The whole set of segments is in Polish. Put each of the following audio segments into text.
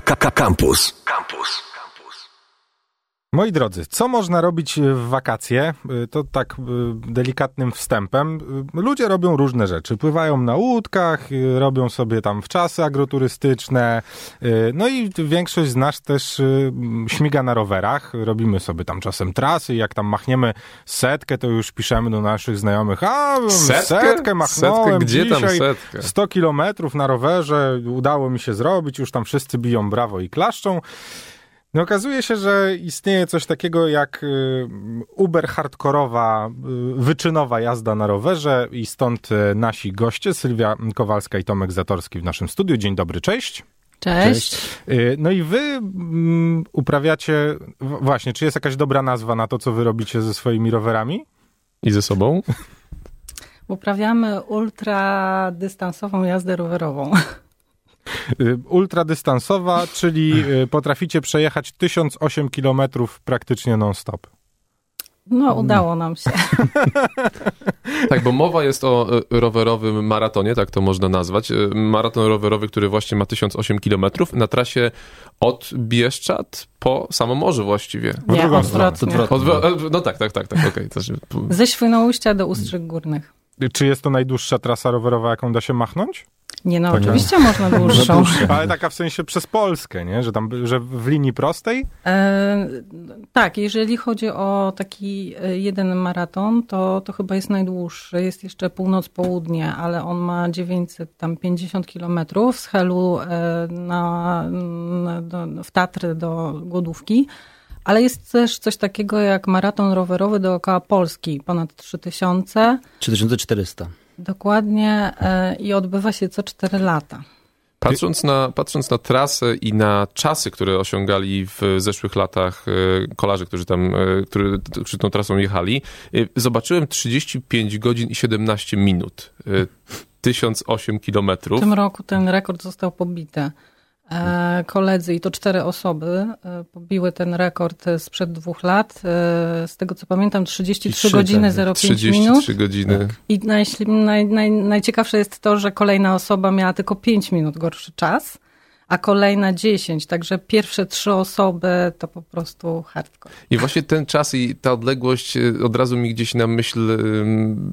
Campus. Campus. Moi drodzy, co można robić w wakacje? Y, to tak y, delikatnym wstępem. Ludzie robią różne rzeczy. Pływają na łódkach, robią sobie tam wczasy agroturystyczne. No i większość z nas też śmiga na rowerach. Robimy sobie tam czasem trasy. Jak tam machniemy setkę, to już piszemy do naszych znajomych. A, setkę, setkę machnąłem setkę? Gdzie dzisiaj tam setkę? 100 kilometrów na rowerze. Udało mi się zrobić. Już tam wszyscy biją brawo i klaszczą. No okazuje się, że istnieje coś takiego jak y, uber hardkorowa, y, wyczynowa jazda na rowerze i stąd y, nasi goście, Sylwia Kowalska i Tomek Zatorski w naszym studiu. Dzień dobry, cześć. Cześć. cześć. No i wy mm, uprawiacie, właśnie, czy jest jakaś dobra nazwa na to, co wy robicie ze swoimi rowerami? I ze sobą? Uprawiamy ultradystansową jazdę rowerową. Y, ultradystansowa, czyli y, potraficie przejechać 1008 km praktycznie non-stop. No, udało nam się. tak, bo mowa jest o y, rowerowym maratonie, tak to można nazwać. Maraton rowerowy, który właśnie ma 1008 km na trasie od Bieszczad po samo morze właściwie. Nie, odwrotnie. no tak, tak, tak, tak, okej. Okay. Ze Świnoujścia do Ustrzyk Górnych. Czy jest to najdłuższa trasa rowerowa, jaką da się machnąć? Nie, no oczywiście można dłuższą. Ale taka w sensie przez Polskę, nie? Że, tam, że w linii prostej? E, tak, jeżeli chodzi o taki e, jeden maraton, to, to chyba jest najdłuższy. Jest jeszcze północ-południe, ale on ma 950 kilometrów z Helu e, na, na, do, w Tatry do Głodówki. Ale jest też coś takiego jak maraton rowerowy dookoła Polski, ponad 3000. 3400. Dokładnie e, i odbywa się co 4 lata. Patrząc na, patrząc na trasę i na czasy, które osiągali w zeszłych latach e, kolarze, którzy tam, e, którzy, którzy tą trasą jechali, zobaczyłem 35 godzin i 17 minut. 1008 kilometrów. W tym roku ten rekord został pobity. E, koledzy, i to cztery osoby, e, pobiły ten rekord sprzed dwóch lat. E, z tego co pamiętam, 33 godziny 05 33 minut. 33 godziny. Tak. I naj, naj, naj, najciekawsze jest to, że kolejna osoba miała tylko 5 minut gorszy czas a kolejna 10. Także pierwsze trzy osoby to po prostu hardcore. I właśnie ten czas i ta odległość y, od razu mi gdzieś na myśl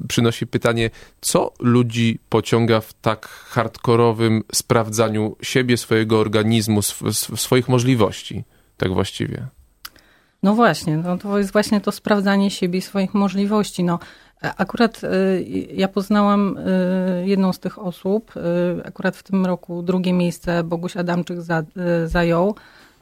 przynosi pytanie, co ludzi pociąga w tak hardkorowym sprawdzaniu siebie, swojego organizmu, swoich możliwości, tak właściwie. No właśnie, no to jest właśnie to sprawdzanie siebie i swoich możliwości. No, Akurat y, ja poznałam y, jedną z tych osób. Akurat w tym roku drugie miejsce Boguś Adamczyk za, zajął.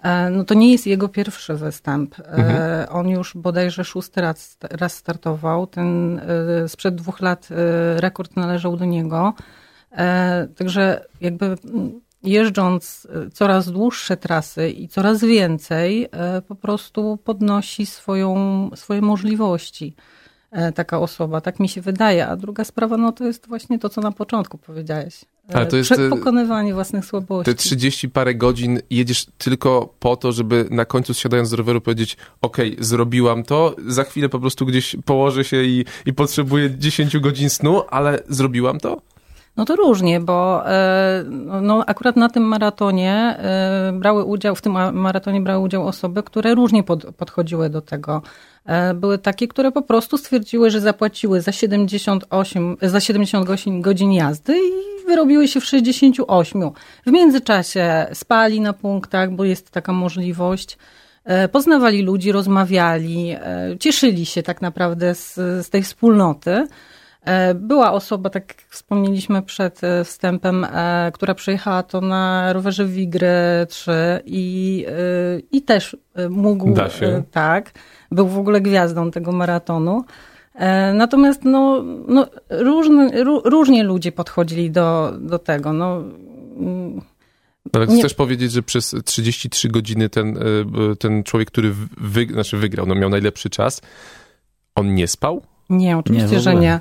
E, no to nie jest jego pierwszy występ. E, mhm. On już bodajże szósty raz, raz startował. Ten sprzed dwóch lat rekord należał do niego. E, także jakby jeżdżąc coraz dłuższe trasy i coraz więcej, po prostu podnosi swoją, swoje możliwości. E, taka osoba, tak mi się wydaje. A druga sprawa, no to jest właśnie to, co na początku powiedziałeś. E, Ale to jest e, pokonywanie własnych słabości. Te 30 parę godzin jedziesz tylko po to, żeby na końcu zsiadając z roweru powiedzieć, ok, zrobiłam to, za chwilę po prostu gdzieś położę się i, i potrzebuję 10 godzin snu, ale zrobiłam to? No to różnie, bo no, akurat na tym maratonie brały udział, w tym maratonie brały udział osoby, które różnie pod, podchodziły do tego. E, były takie, które po prostu stwierdziły, że zapłaciły za 78, za 78 godzin jazdy i wyrobiły się w 68. W międzyczasie spali na punktach, bo jest taka możliwość. E, poznawali ludzi, rozmawiali, e, cieszyli się tak naprawdę z, z tej wspólnoty. Była osoba, tak jak wspomnieliśmy przed wstępem, która przejechała to na rowerze Wigry 3 i, i też mógł. Da się. Tak był w ogóle gwiazdą tego maratonu. E, natomiast no, no, różny, ró, różnie ludzie podchodzili do, do tego. No, mm, ale nie... chcesz powiedzieć, że przez 33 godziny ten, e, ten człowiek, który wy, znaczy wygrał, no miał najlepszy czas, on nie spał? Nie, oczywiście, nie, że nie.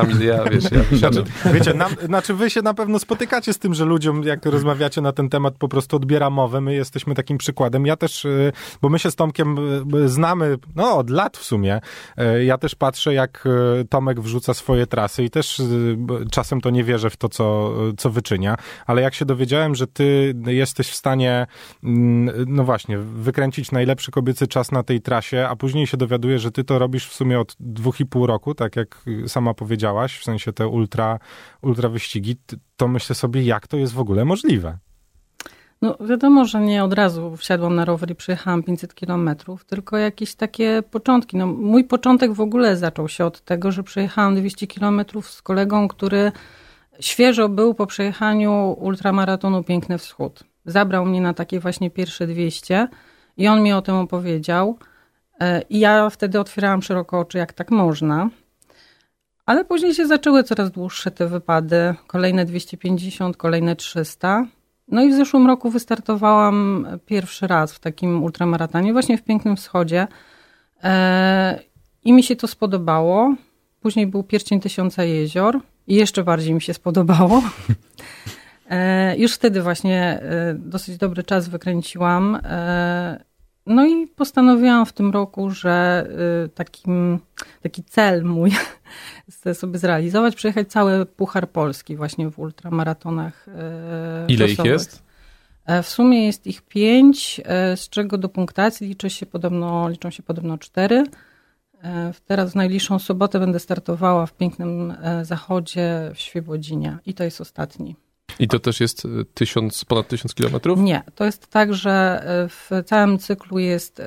Kamil, ja, wiesz, ja znaczy, Wiecie, nam, znaczy wy się na pewno spotykacie z tym, że ludziom, jak rozmawiacie na ten temat, po prostu odbiera mowę. My jesteśmy takim przykładem. Ja też, y, bo my się z Tomkiem y, znamy, no od lat w sumie. Y, ja też patrzę, jak Tomek wrzuca swoje trasy i też czasem to nie wierzę w to, co, co wyczynia, ale jak się dowiedziałem, że ty jesteś w stanie, mm, no właśnie, wykręcić najlepszy kobiecy czas na tej trasie, a później się dowiaduję, że ty to robisz w sumie od dwóch i pół roku, tak jak sama powiedziałaś, w sensie te ultra, ultra wyścigi, to myślę sobie, jak to jest w ogóle możliwe. No wiadomo, że nie od razu wsiadłam na rower i przejechałam 500 kilometrów, tylko jakieś takie początki. No, mój początek w ogóle zaczął się od tego, że przejechałam 200 kilometrów z kolegą, który świeżo był po przejechaniu ultramaratonu Piękny Wschód. Zabrał mnie na takie właśnie pierwsze 200 i on mi o tym opowiedział. E, I ja wtedy otwierałam szeroko oczy, jak tak można. Ale później się zaczęły coraz dłuższe te wypady. Kolejne 250, kolejne 300. No i w zeszłym roku wystartowałam pierwszy raz w takim ultramaratonie, właśnie w Pięknym Wschodzie. E, I mi się to spodobało. Później był Pierścień Tysiąca Jezior i jeszcze bardziej mi się spodobało. E, już wtedy właśnie dosyć dobry czas wykręciłam. No i postanowiłam w tym roku, że y, takim, taki cel mój chcę sobie zrealizować, przejechać cały Puchar Polski właśnie w ultramaratonach. Y, Ile ich jest? E, w sumie jest ich pięć, e, z czego do punktacji liczy się podobno, liczą się podobno cztery. E, teraz w najbliższą sobotę będę startowała w pięknym zachodzie w Świebodzinie i to jest ostatni. I to też jest e, tysiąc, ponad tysiąc kilometrów? Nie, to jest tak, że e, w całym cyklu jest.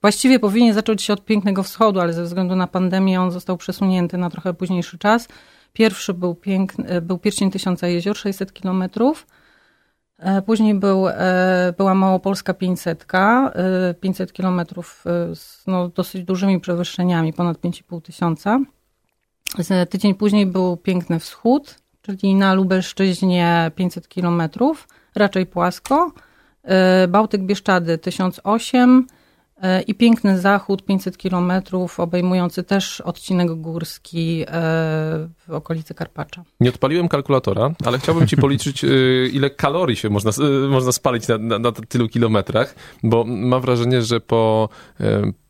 Właściwie powinien zacząć się od Pięknego Wschodu, ale ze względu na pandemię on został przesunięty na trochę późniejszy czas. Pierwszy był, piękny, e, był Pierścień Tysiąca Jezior, 600 kilometrów. Później był, była Małopolska 500, 500 kilometrów z no, dosyć dużymi przewyższeniami, ponad 5,5 tysiąca. Tydzień później był Piękny Wschód, czyli na Lubelszczyźnie 500 km, raczej płasko. E, Bałtyk Bieszczady 1008 e, i piękny zachód 500 km, obejmujący też odcinek górski e, w okolicy Karpacza. Nie odpaliłem kalkulatora, ale chciałbym ci policzyć, ile kalorii się można, można spalić na, na, na tylu kilometrach, bo mam wrażenie, że po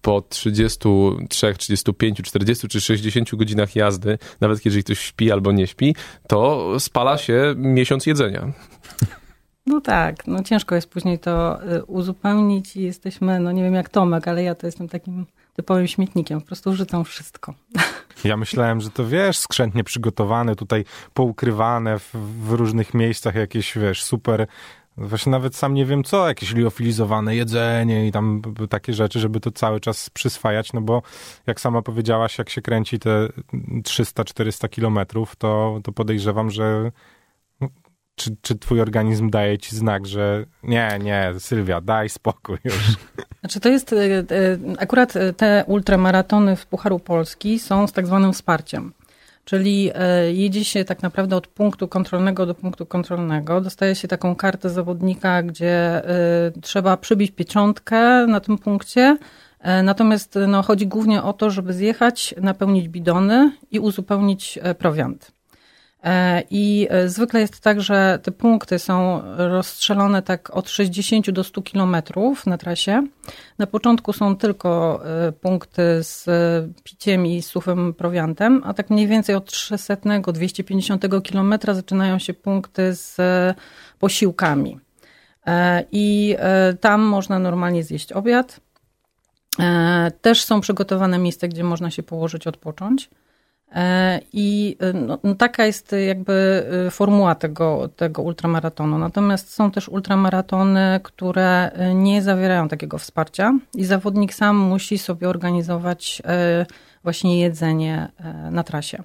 po 33, 35, 40 czy 60 godzinach jazdy, nawet jeżeli ktoś śpi albo nie śpi, to spala się miesiąc jedzenia. No tak, no ciężko jest później to y, uzupełnić i jesteśmy, no nie wiem jak Tomek, ale ja to jestem takim typowym śmietnikiem, po prostu wrzucam wszystko. Ja myślałem, że to wiesz, skrzętnie przygotowane, tutaj poukrywane w, w różnych miejscach jakieś, wiesz, super Właśnie nawet sam nie wiem co, jakieś liofilizowane jedzenie i tam takie rzeczy, żeby to cały czas przyswajać, no bo jak sama powiedziałaś, jak się kręci te 300-400 kilometrów, to, to podejrzewam, że czy, czy twój organizm daje ci znak, że nie, nie, Sylwia, daj spokój już. Znaczy to jest, e, e, akurat te ultramaratony w Pucharu Polski są z tak zwanym wsparciem. Czyli e, jedzie się tak naprawdę od punktu kontrolnego do punktu kontrolnego. Dostaje się taką kartę zawodnika, gdzie e, trzeba przybić pieczątkę na tym punkcie. E, natomiast no, chodzi głównie o to, żeby zjechać, napełnić bidony i uzupełnić prowiant. E, I e, zwykle jest tak, że te punkty są rozstrzelone tak od 60 do 100 kilometrów na trasie. Na początku są tylko e, punkty z piciem i suchym prowiantem, a tak mniej więcej od 300-250 kilometra zaczynają się punkty z posiłkami. I tam można normalnie zjeść obiad. Też są przygotowane miejsca, gdzie można się położyć, odpocząć. E, I e, no, no, taka jest jakby e, formuła tego, tego ultramaratonu. Natomiast są też ultramaratony, które nie zawierają takiego wsparcia i zawodnik sam musi sobie organizować właśnie jedzenie na trasie.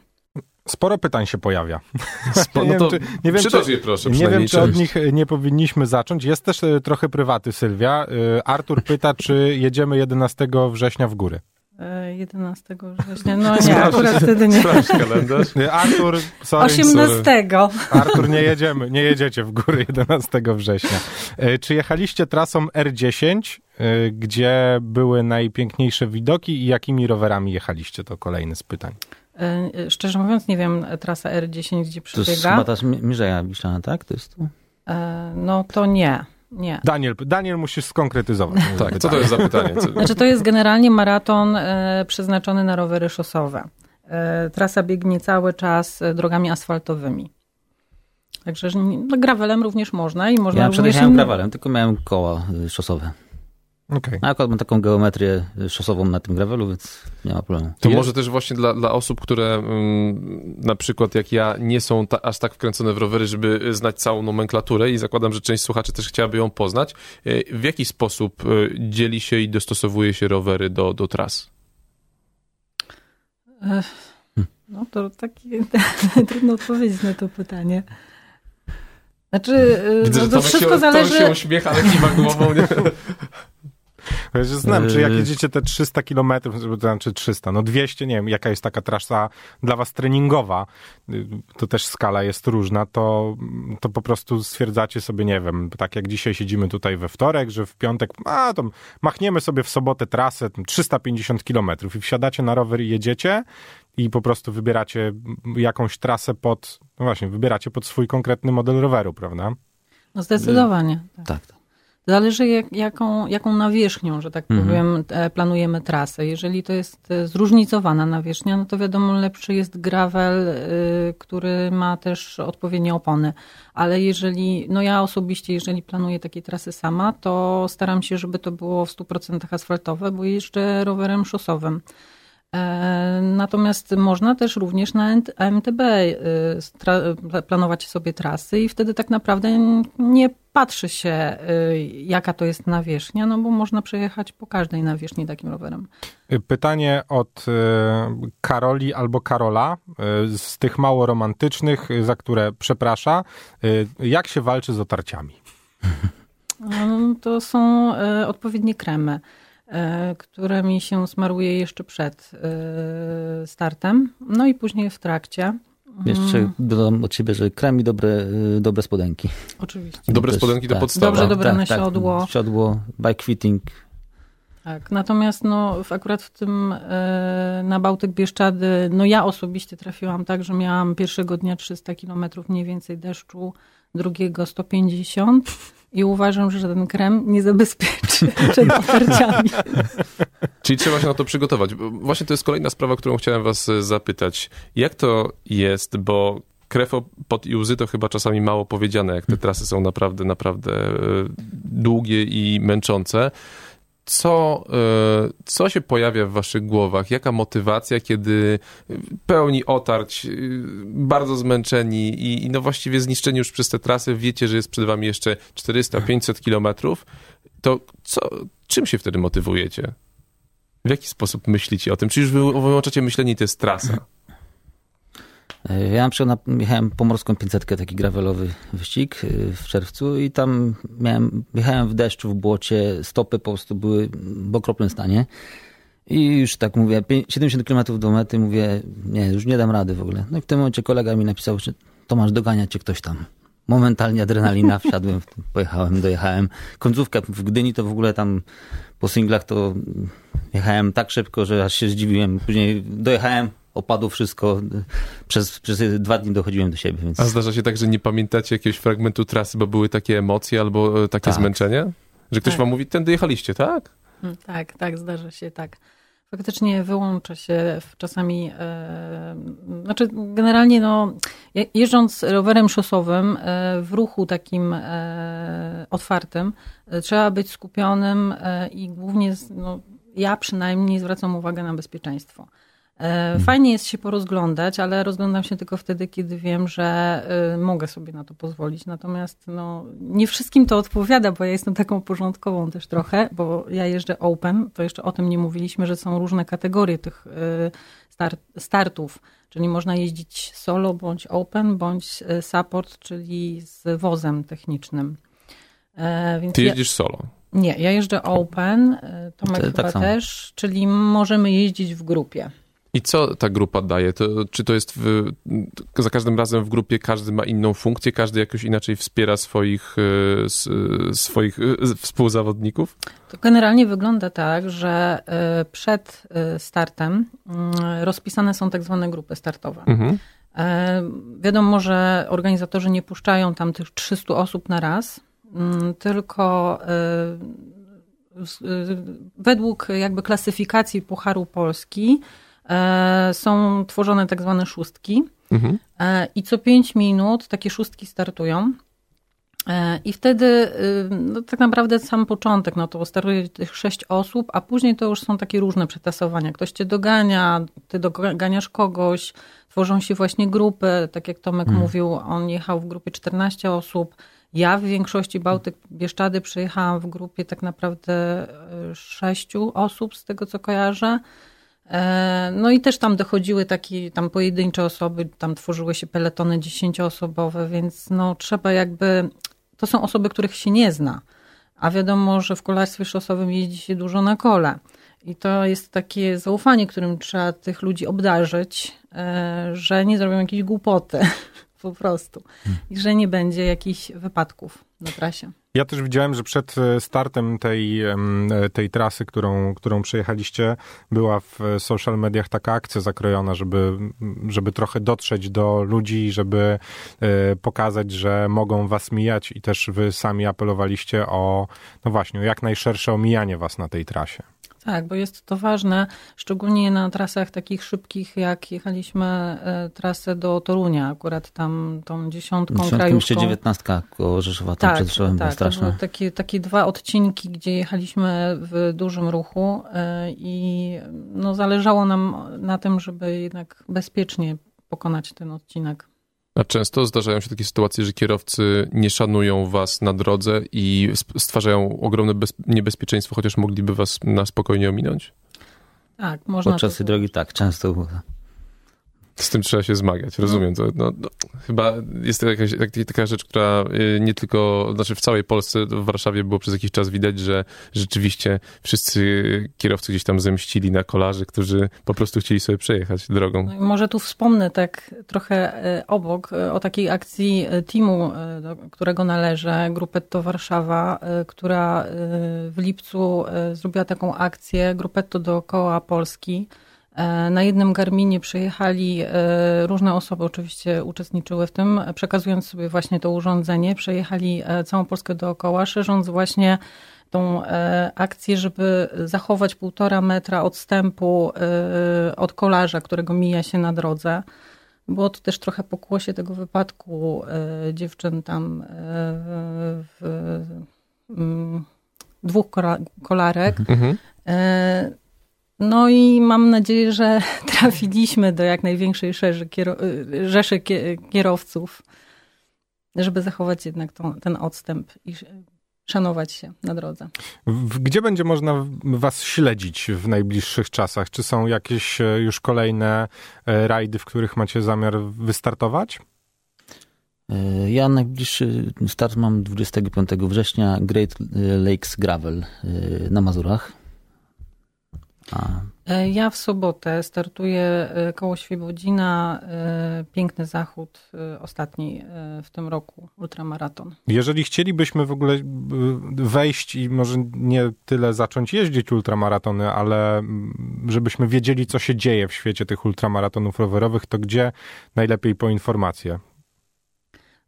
Sporo pytań się pojawia. Spo, no nie wiem, czy, je proszę, nie wiem, czy od nich nie powinniśmy zacząć. Jest też trochę prywaty, Sylwia. Artur pyta, czy jedziemy 11 września w góry. 11 września. No nie, akurat wtedy nie. Sprawdź kalendarz. Artur, sorry. 18. Artur, nie jedziemy, nie jedziecie w góry 11 września. E, czy jechaliście trasą R10, e, gdzie były najpiękniejsze widoki i jakimi rowerami jechaliście? To kolejny z pytań. E, szczerze mówiąc, nie wiem, trasa R10, gdzie To jest przebiega. chyba ta Mierzeja Wiślana, tak? To jest tu? No to nie, nie. Daniel, Daniel musisz skonkretyzować. Tak, co to jest za pytanie? Co... Znaczy to jest generalnie maraton e, przeznaczony na rowery szosowe. E, trasa biegnie cały czas e, drogami asfaltowymi. Także no, gravelem również można i można Ja również... przedjechałem inny- gravelem, tylko miałem koła y, szosowe. Okej. A akurat mam taką geometrię szosową na tym gravelu, więc nie ma problemu. To Jest- może też właśnie dla, dla osób, które mm, na przykład jak ja nie są ta, aż tak wkręcone w rowery, żeby znać całą nomenklaturę i zakładam, że część słuchaczy też chciałaby ją poznać. Y, W jaki sposób y, dzieli się i dostosowuje się rowery do, do tras? No to takie trudno odpowiedzieć na to pytanie. Znaczy, e, no, to wszystko się, zależy... Się uśmiecha, ale kiwa głową. Nie? Ja się znam, czy jak Yy. jedziecie te 300 kilometrów, to znaczy 300, no 200, nie wiem, jaka jest taka trasa dla was treningowa, y, to też skala jest różna, to, to po prostu stwierdzacie sobie, nie wiem, tak jak dzisiaj siedzimy tutaj we wtorek, że w piątek, a to machniemy sobie w sobotę trasę tam 350 kilometrów i wsiadacie na rower i jedziecie i po prostu wybieracie jakąś trasę pod, no właśnie, wybieracie pod swój konkretny model roweru, prawda? No zdecydowanie. Tak. Tak. Zależy jak, jaką, jaką nawierzchnią, że tak Mhm. powiem, e, planujemy trasę. Jeżeli to jest e, zróżnicowana nawierzchnia, no to wiadomo, lepszy jest gravel, y, który ma też odpowiednie opony. Ale jeżeli, no ja osobiście, jeżeli planuję takie trasy sama, to staram się, żeby to było w 100% asfaltowe, bo jeżdżę rowerem szosowym. E, Natomiast można też również na NT AMTB y, planować sobie trasy i wtedy tak naprawdę nie patrzy się, y, jaka to jest nawierzchnia, no bo można przejechać po każdej nawierzchni takim rowerem. Y, Pytanie od Karoli albo Karola, z tych mało romantycznych, za które przeprasza. Jak się walczy z otarciami? To są odpowiednie kremy, które mi się smaruje jeszcze przed e, startem, no i później w trakcie. Jeszcze Mm, dodam od siebie, że krem i dobre, y, dobre spodenki. Oczywiście. Dobre Też- spodenki to tak. podstawa. Dobrze dobrane siodło. Siodło, bike fitting. Tak, natomiast no, w, akurat w tym e, na Bałtyk Bieszczady, no ja osobiście trafiłam tak, że miałam pierwszego dnia 300 km mniej więcej deszczu, drugiego 150 i uważam, że ten krem nie zabezpieczy przed otarciami. Czyli trzeba się na to przygotować. Bo Właśnie to jest kolejna sprawa, którą chciałem was zapytać. Jak to jest, bo krew pot i łzy to chyba czasami mało powiedziane, jak te trasy są naprawdę, naprawdę e, długie i męczące. Co, e, co się pojawia w waszych głowach? Jaka motywacja, kiedy pełni otarć, e, bardzo zmęczeni i, i no właściwie zniszczeni już przez te trasy, wiecie, że jest przed wami jeszcze 400-500 kilometrów, to co, czym się wtedy motywujecie? W jaki sposób myślicie o tym? Czy już wy wyłączacie myślenie to jest trasa? Y, Ja na przykład jechałem pomorską 500, taki gravelowy wyścig y, w czerwcu i tam miałem, jechałem w deszczu, w błocie, stopy po prostu były w okropnym stanie. I już tak mówię, pię- 70 km do mety, mówię, nie, już nie dam rady w ogóle. No i w tym momencie kolega mi napisał, że Tomasz, dogania cię ktoś tam. Momentalnie adrenalina, wsiadłem, pojechałem, dojechałem. Końcówkę w Gdyni to w ogóle tam po singlach to jechałem tak szybko, że aż się zdziwiłem. Później dojechałem, opadło wszystko. Przez, przez dwa dni dochodziłem do siebie, więc A zdarza się tak, że nie pamiętacie jakiegoś fragmentu trasy, bo były takie emocje albo e, takie Tak. zmęczenie? Że ktoś Tak. wam mówi, tędy jechaliście, tak? Mm, Tak, tak, zdarza się tak. Faktycznie wyłącza się w- czasami, e, znaczy generalnie no, je- jeżdżąc rowerem szosowym e, w ruchu takim e, otwartym, e, trzeba być skupionym e, i głównie, z- no, ja przynajmniej zwracam uwagę na bezpieczeństwo. E, Fajnie jest się porozglądać, ale rozglądam się tylko wtedy, kiedy wiem, że e, mogę sobie na to pozwolić. Natomiast no, nie wszystkim to odpowiada, bo ja jestem taką porządkową też trochę, bo ja jeżdżę open, to jeszcze o tym nie mówiliśmy, że są różne kategorie tych e, start, startów, czyli można jeździć solo bądź open, bądź e, support, czyli z wozem technicznym. E, Więc Ty ja, jedziesz solo. nie, ja jeżdżę open, Tomek To chyba tak też, czyli możemy jeździć w grupie. I co ta grupa daje? To, czy to jest w, za każdym razem w grupie każdy ma inną funkcję, każdy jakoś inaczej wspiera swoich, e, swoich e, współzawodników? To generalnie wygląda tak, że e, przed startem mm, rozpisane są tak zwane grupy startowe. Mhm. Wiadomo, że organizatorzy nie puszczają tam tych 300 osób na raz, mm, tylko według jakby klasyfikacji Pucharu Polski E, są tworzone tak zwane szóstki mhm. E, i co pięć minut takie szóstki startują. E, I wtedy y, no, tak naprawdę sam początek, no to startuje tych sześć osób, a później to już są takie różne przetasowania. Ktoś cię dogania, ty doganiasz kogoś, tworzą się właśnie grupy, tak jak Tomek mhm. mówił, on jechał w grupie 14 osób. Ja w większości Bałtyk Bieszczady przyjechałam w grupie tak naprawdę sześciu osób, z tego co kojarzę. E, no i też tam dochodziły takie tam pojedyncze osoby, tam tworzyły się peletony dziesięcioosobowe, więc no trzeba jakby, to są osoby, których się nie zna, a wiadomo, że w kolarstwie szosowym jeździ się dużo na kole. I to jest takie zaufanie, którym trzeba tych ludzi obdarzyć, e, że nie zrobią jakiejś głupoty po prostu i że nie będzie jakichś wypadków na trasie. Ja też widziałem, że przed e, startem tej, e, tej trasy, którą, którą przejechaliście, była w social mediach taka akcja zakrojona, żeby, żeby trochę dotrzeć do ludzi, żeby e, pokazać, że mogą was mijać i też wy sami apelowaliście o, no właśnie, o jak najszersze omijanie was na tej trasie. Tak, bo jest to ważne, szczególnie na trasach takich szybkich, jak jechaliśmy e, trasę do Torunia, akurat tam tą dziesiątką Dziesiątką krajówką. jeszcze dziewiętnastka koło Rzeszowa, tam tak, przed Rzeszowem tak, straszne. Takie, takie dwa odcinki, gdzie jechaliśmy w dużym ruchu e, i no, zależało nam na tym, żeby jednak bezpiecznie pokonać ten odcinek. A często zdarzają się takie sytuacje, że kierowcy nie szanują was na drodze i stwarzają ogromne niebezpieczeństwo, chociaż mogliby was na spokojnie ominąć? Tak, można. Podczas tej drogi tak, często z tym trzeba się zmagać, rozumiem. To, no, no, chyba jest to jakaś taka rzecz, która y, nie tylko, znaczy w całej Polsce, w Warszawie było przez jakiś czas widać, że rzeczywiście wszyscy kierowcy gdzieś tam zemścili na kolarzy, którzy po prostu chcieli sobie przejechać drogą. No może tu wspomnę tak trochę y, obok y, o takiej akcji teamu, do którego należę, Grupetto Warszawa, która w lipcu zrobiła taką akcję Grupetto dookoła Polski, na jednym Garminie przejechali e, różne osoby, oczywiście uczestniczyły w tym, przekazując sobie właśnie to urządzenie. Przejechali e, całą Polskę dookoła, szerząc właśnie tą akcję, żeby zachować półtora metra odstępu od kolarza, którego mija się na drodze. Było to też trochę pokłosie tego wypadku dziewczyn tam w, w dwóch kolarek. Mhm. No i mam nadzieję, że trafiliśmy do jak największej rzeszy kierowców, żeby zachować jednak tą, ten odstęp i szanować się na drodze. Gdzie będzie można was śledzić w najbliższych czasach? Czy są jakieś e, już kolejne e, rajdy, w których macie zamiar wystartować? E, ja najbliższy start mam 25 września Great Lakes Gravel na Mazurach. A. E, ja w sobotę startuję e, koło Świebodzina, e, piękny zachód, ostatni w tym roku, ultramaraton. Jeżeli chcielibyśmy w ogóle wejść i może nie tyle zacząć jeździć ultramaratony, ale żebyśmy wiedzieli, co się dzieje w świecie tych ultramaratonów rowerowych, to gdzie najlepiej po informacje?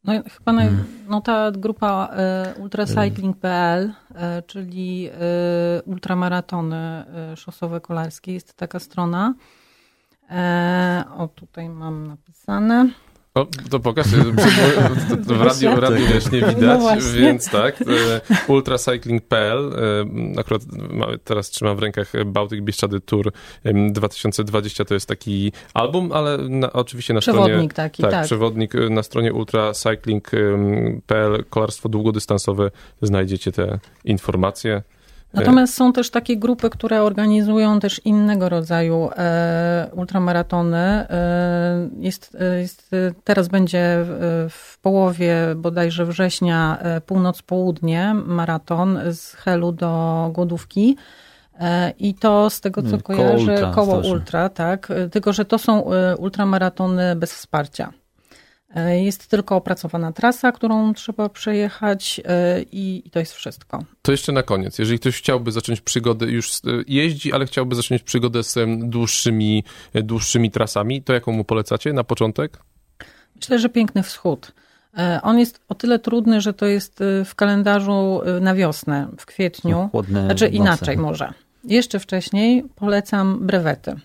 No chyba naj, hmm. no ta grupa y, ultracycling.pl, y, czyli y, ultramaratony y, szosowe kolarskie, jest taka strona. E, o, tutaj mam napisane. O, to pokaż, w radiu, radiu też nie widać, no więc tak, ultracycling.pl, akurat teraz trzymam w rękach Bałtyk Bieszczady Tour 2020, to jest taki album, ale na, oczywiście na przewodnik stronie... taki, tak, tak. przewodnik y, na stronie ultracycling.pl, kolarstwo długodystansowe, znajdziecie te informacje. Natomiast są też takie grupy, które organizują też innego rodzaju e, ultramaratony. E, jest, e, jest, teraz będzie w połowie bodajże września północ-południe maraton z Helu do Głodówki. E, I to z tego, co Mm, koło kojarzę, ultra, koło ultra, tak. E, Tylko, że to są e, ultramaratony bez wsparcia. E, Jest tylko opracowana trasa, którą trzeba przejechać e, i, i to jest wszystko. To jeszcze na koniec. Jeżeli ktoś chciałby zacząć przygodę, już e, jeździ, ale chciałby zacząć przygodę z dłuższymi, dłuższymi trasami, to jaką mu polecacie na początek? Myślę, że piękny wschód. On jest o tyle trudny, że to jest w kalendarzu na wiosnę, w kwietniu. Chłodne Znaczy noce. inaczej może. Jeszcze wcześniej polecam brewety.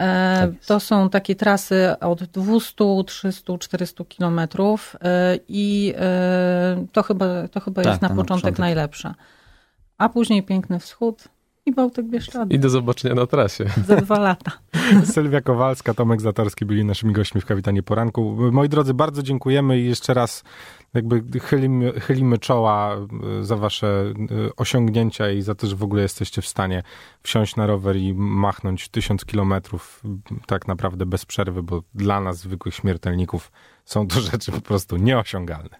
E, Tak to są takie trasy od 200, 300, 400 kilometrów e, i e, to chyba, to chyba Tak, jest na to na początek początek. najlepsze. A później piękny wschód i Bałtyk Bieszczady I do zobaczenia na trasie. za dwa lata. Sylwia Kowalska, Tomek Zatorski byli naszymi gośćmi w Kapitanie Poranku. Moi drodzy, bardzo dziękujemy i jeszcze raz jakby chylimy, chylimy czoła y, za wasze y, osiągnięcia i za to, że w ogóle jesteście w stanie wsiąść na rower i machnąć tysiąc kilometrów y, tak naprawdę bez przerwy, bo dla nas, zwykłych śmiertelników, są to rzeczy po prostu nieosiągalne.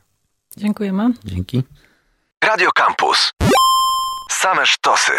Dziękujemy. Dzięki. Radio Campus. Same sztosy.